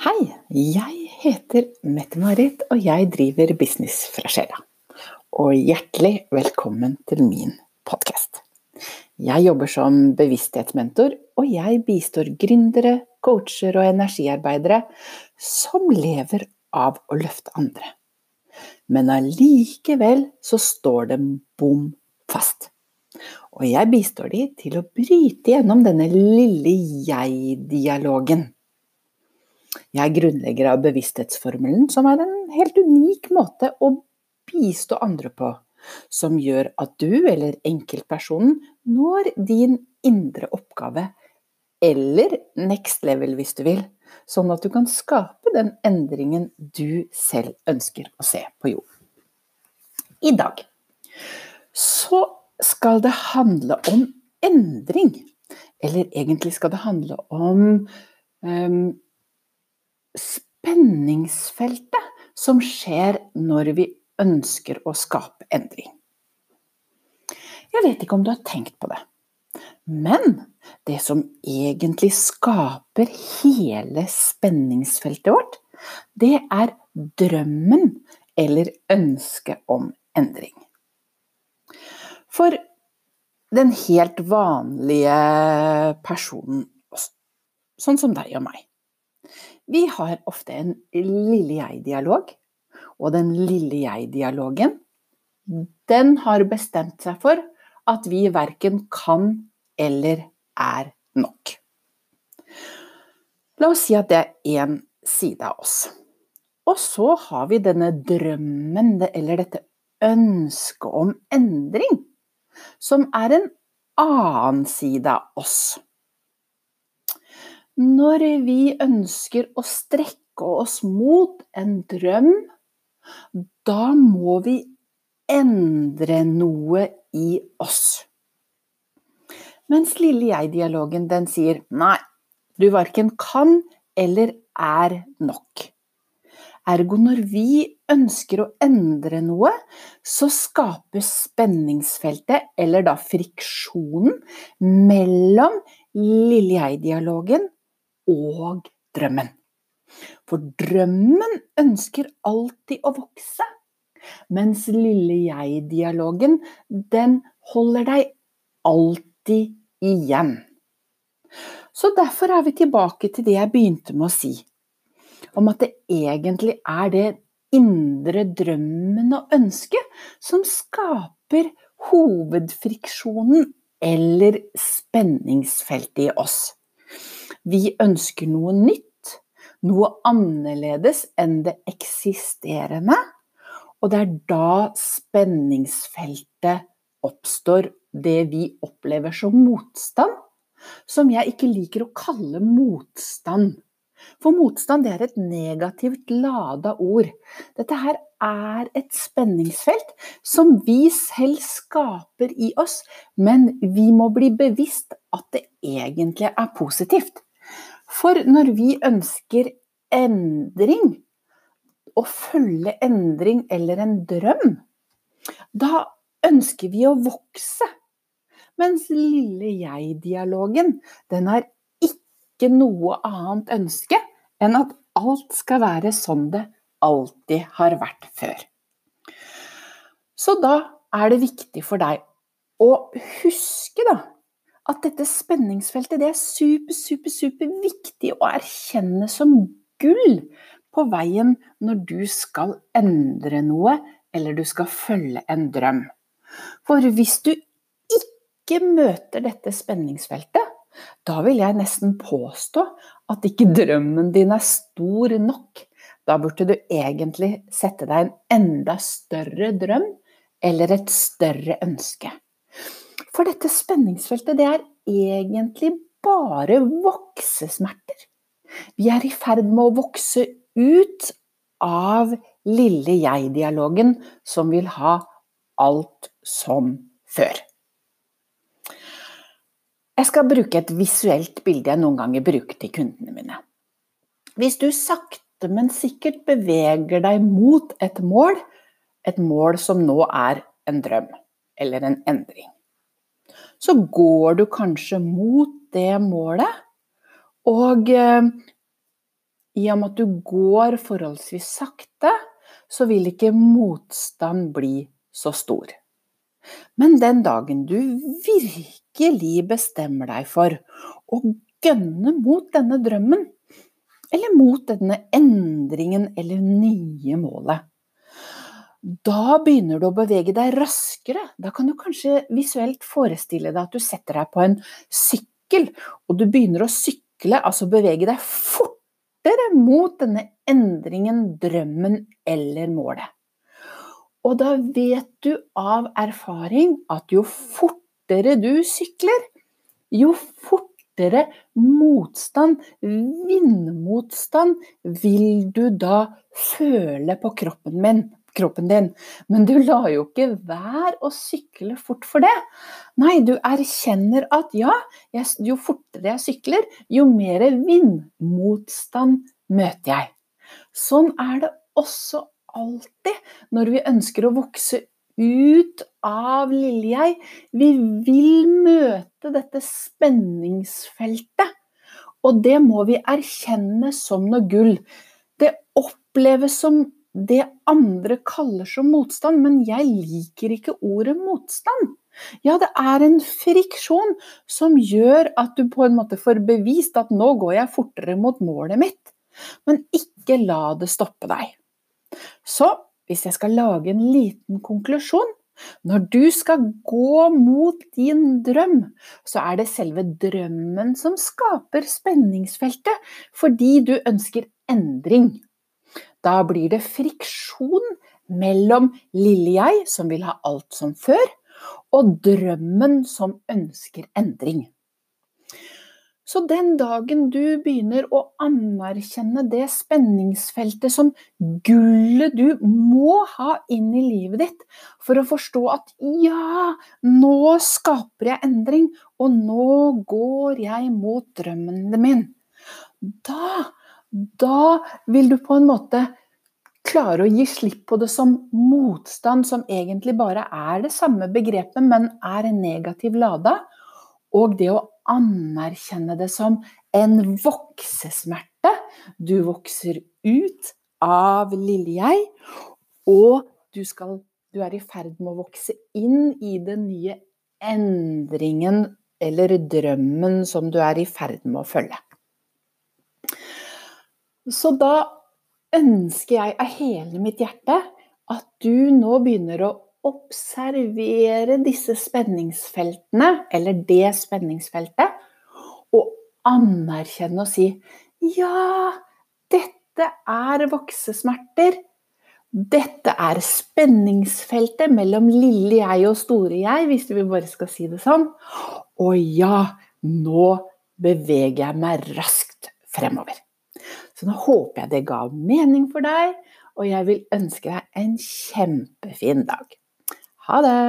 Hei, jeg heter Mette-Marit, og jeg driver Business fra sjela. Og hjertelig velkommen til min podkast. Jeg jobber som bevissthetsmentor, og jeg bistår gründere, coacher og energiarbeidere som lever av å løfte andre. Men allikevel så står de bom fast. Og jeg bistår de til å bryte gjennom denne lille jeg-dialogen jeg er grunnlegger av bevissthetsformelen, som er en helt unik måte å bistå andre på, som gjør at du eller enkeltpersonen når din indre oppgave, eller next level hvis du vil, sånn at du kan skape den endringen du selv ønsker å se på jorden. I dag så skal det handle om endring. Eller egentlig skal det handle om um, spenningsfeltet som skjer når vi ønsker å skape endring. Jeg vet ikke om du har tenkt på det, men det som egentlig skaper hele spenningsfeltet vårt, det er drømmen eller ønsket om endring. For den helt vanlige personen, sånn som deg og meg, vi har ofte en lille jeg-dialog, og den lille jeg-dialogen, den har bestemt seg for at vi verken kan eller er nok. La oss si at det er én side av oss. Og så har vi denne drømmen, eller dette ønsket om endring, som er en annen side av oss. Når vi ønsker å strekke oss mot en drøm, da må vi endre noe i oss. Mens lille jeg-dialogen den sier nei, du verken kan eller er nok. Ergo når vi ønsker å endre noe, så skapes spenningsfeltet, eller da friksjonen, mellom lille jeg-dialogen og drømmen. For drømmen ønsker alltid å vokse, mens lille jeg-dialogen, den holder deg alltid igjen. Så derfor er vi tilbake til det jeg begynte med å si, om at det egentlig er det indre drømmen og ønsket som skaper hovedfriksjonen eller spenningsfeltet i oss. Vi ønsker noe nytt, noe annerledes enn det eksisterende. Og det er da spenningsfeltet oppstår, det vi opplever som motstand, som jeg ikke liker å kalle motstand. For motstand er et negativt lada ord. Dette her er et spenningsfelt som vi selv skaper i oss, men vi må bli bevisst at det egentlig er positivt. For når vi ønsker endring, å følge endring eller en drøm, da ønsker vi å vokse. Mens lille jeg-dialogen, den har ikke noe annet ønske enn at alt skal være sånn det alltid har vært før. Så da er det viktig for deg å huske da, at dette spenningsfeltet det er super, super, super viktig å erkjenne som gull på veien når du skal endre noe, eller du skal følge en drøm. For hvis du ikke møter dette spenningsfeltet, da vil jeg nesten påstå at ikke drømmen din er stor nok. Da burde du egentlig sette deg en enda større drøm eller et større ønske. For dette spenningsfeltet, det er egentlig bare voksesmerter. Vi er i ferd med å vokse ut av lille jeg-dialogen som vil ha alt som før. Jeg skal bruke et visuelt bilde jeg noen ganger bruker til kundene mine. Hvis du sakte, men sikkert beveger deg mot et mål, et mål som nå er en drøm eller en endring så går du kanskje mot det målet. Og eh, i og med at du går forholdsvis sakte, så vil ikke motstand bli så stor. Men den dagen du virkelig bestemmer deg for å gønne mot denne drømmen, eller mot denne endringen eller nye målet, da begynner du å bevege deg raskere. Da kan du kanskje visuelt forestille deg at du setter deg på en sykkel, og du begynner å sykle, altså bevege deg fortere mot denne endringen, drømmen eller målet. Og da vet du av erfaring at jo fortere du sykler, jo fortere motstand, vindmotstand, vil du da føle på kroppen, min, kroppen din. Men du lar jo ikke være å sykle fort for det. Nei, du erkjenner at ja, jo fortere jeg sykler, jo mer vindmotstand møter jeg. Sånn er det også alltid når vi ønsker å vokse ut av lille jeg. Vi vil møte dette spenningsfeltet. Og det må vi erkjenne som noe gull. Det oppleves som det andre kaller som motstand, men jeg liker ikke ordet motstand. Ja, det er en friksjon som gjør at du på en måte får bevist at nå går jeg fortere mot målet mitt. Men ikke la det stoppe deg. Så hvis jeg skal lage en liten konklusjon når du skal gå mot din drøm, så er det selve drømmen som skaper spenningsfeltet, fordi du ønsker endring. Da blir det friksjon mellom lille jeg, som vil ha alt som før, og drømmen som ønsker endring. Så den dagen du begynner å anerkjenne det spenningsfeltet som gullet du må ha inn i livet ditt for å forstå at ja, nå skaper jeg endring, og nå går jeg mot drømmen min, da, da vil du på en måte klare å gi slipp på det som motstand, som egentlig bare er det samme begrepet, men er negativ lada, og det å anerkjenne det som en voksesmerte. Du vokser ut av lille jeg, og du, skal, du er i ferd med å vokse inn i den nye endringen eller drømmen som du er i ferd med å følge. Så da ønsker jeg av hele mitt hjerte at du nå begynner å observere disse spenningsfeltene, eller det spenningsfeltet, og anerkjenne og si ja, dette er voksesmerter. Dette er spenningsfeltet mellom lille jeg og store jeg, hvis vi bare skal si det sånn. Og ja, nå beveger jeg meg raskt fremover. Så nå håper jeg det ga mening for deg, og jeg vil ønske deg en kjempefin dag. Ha det!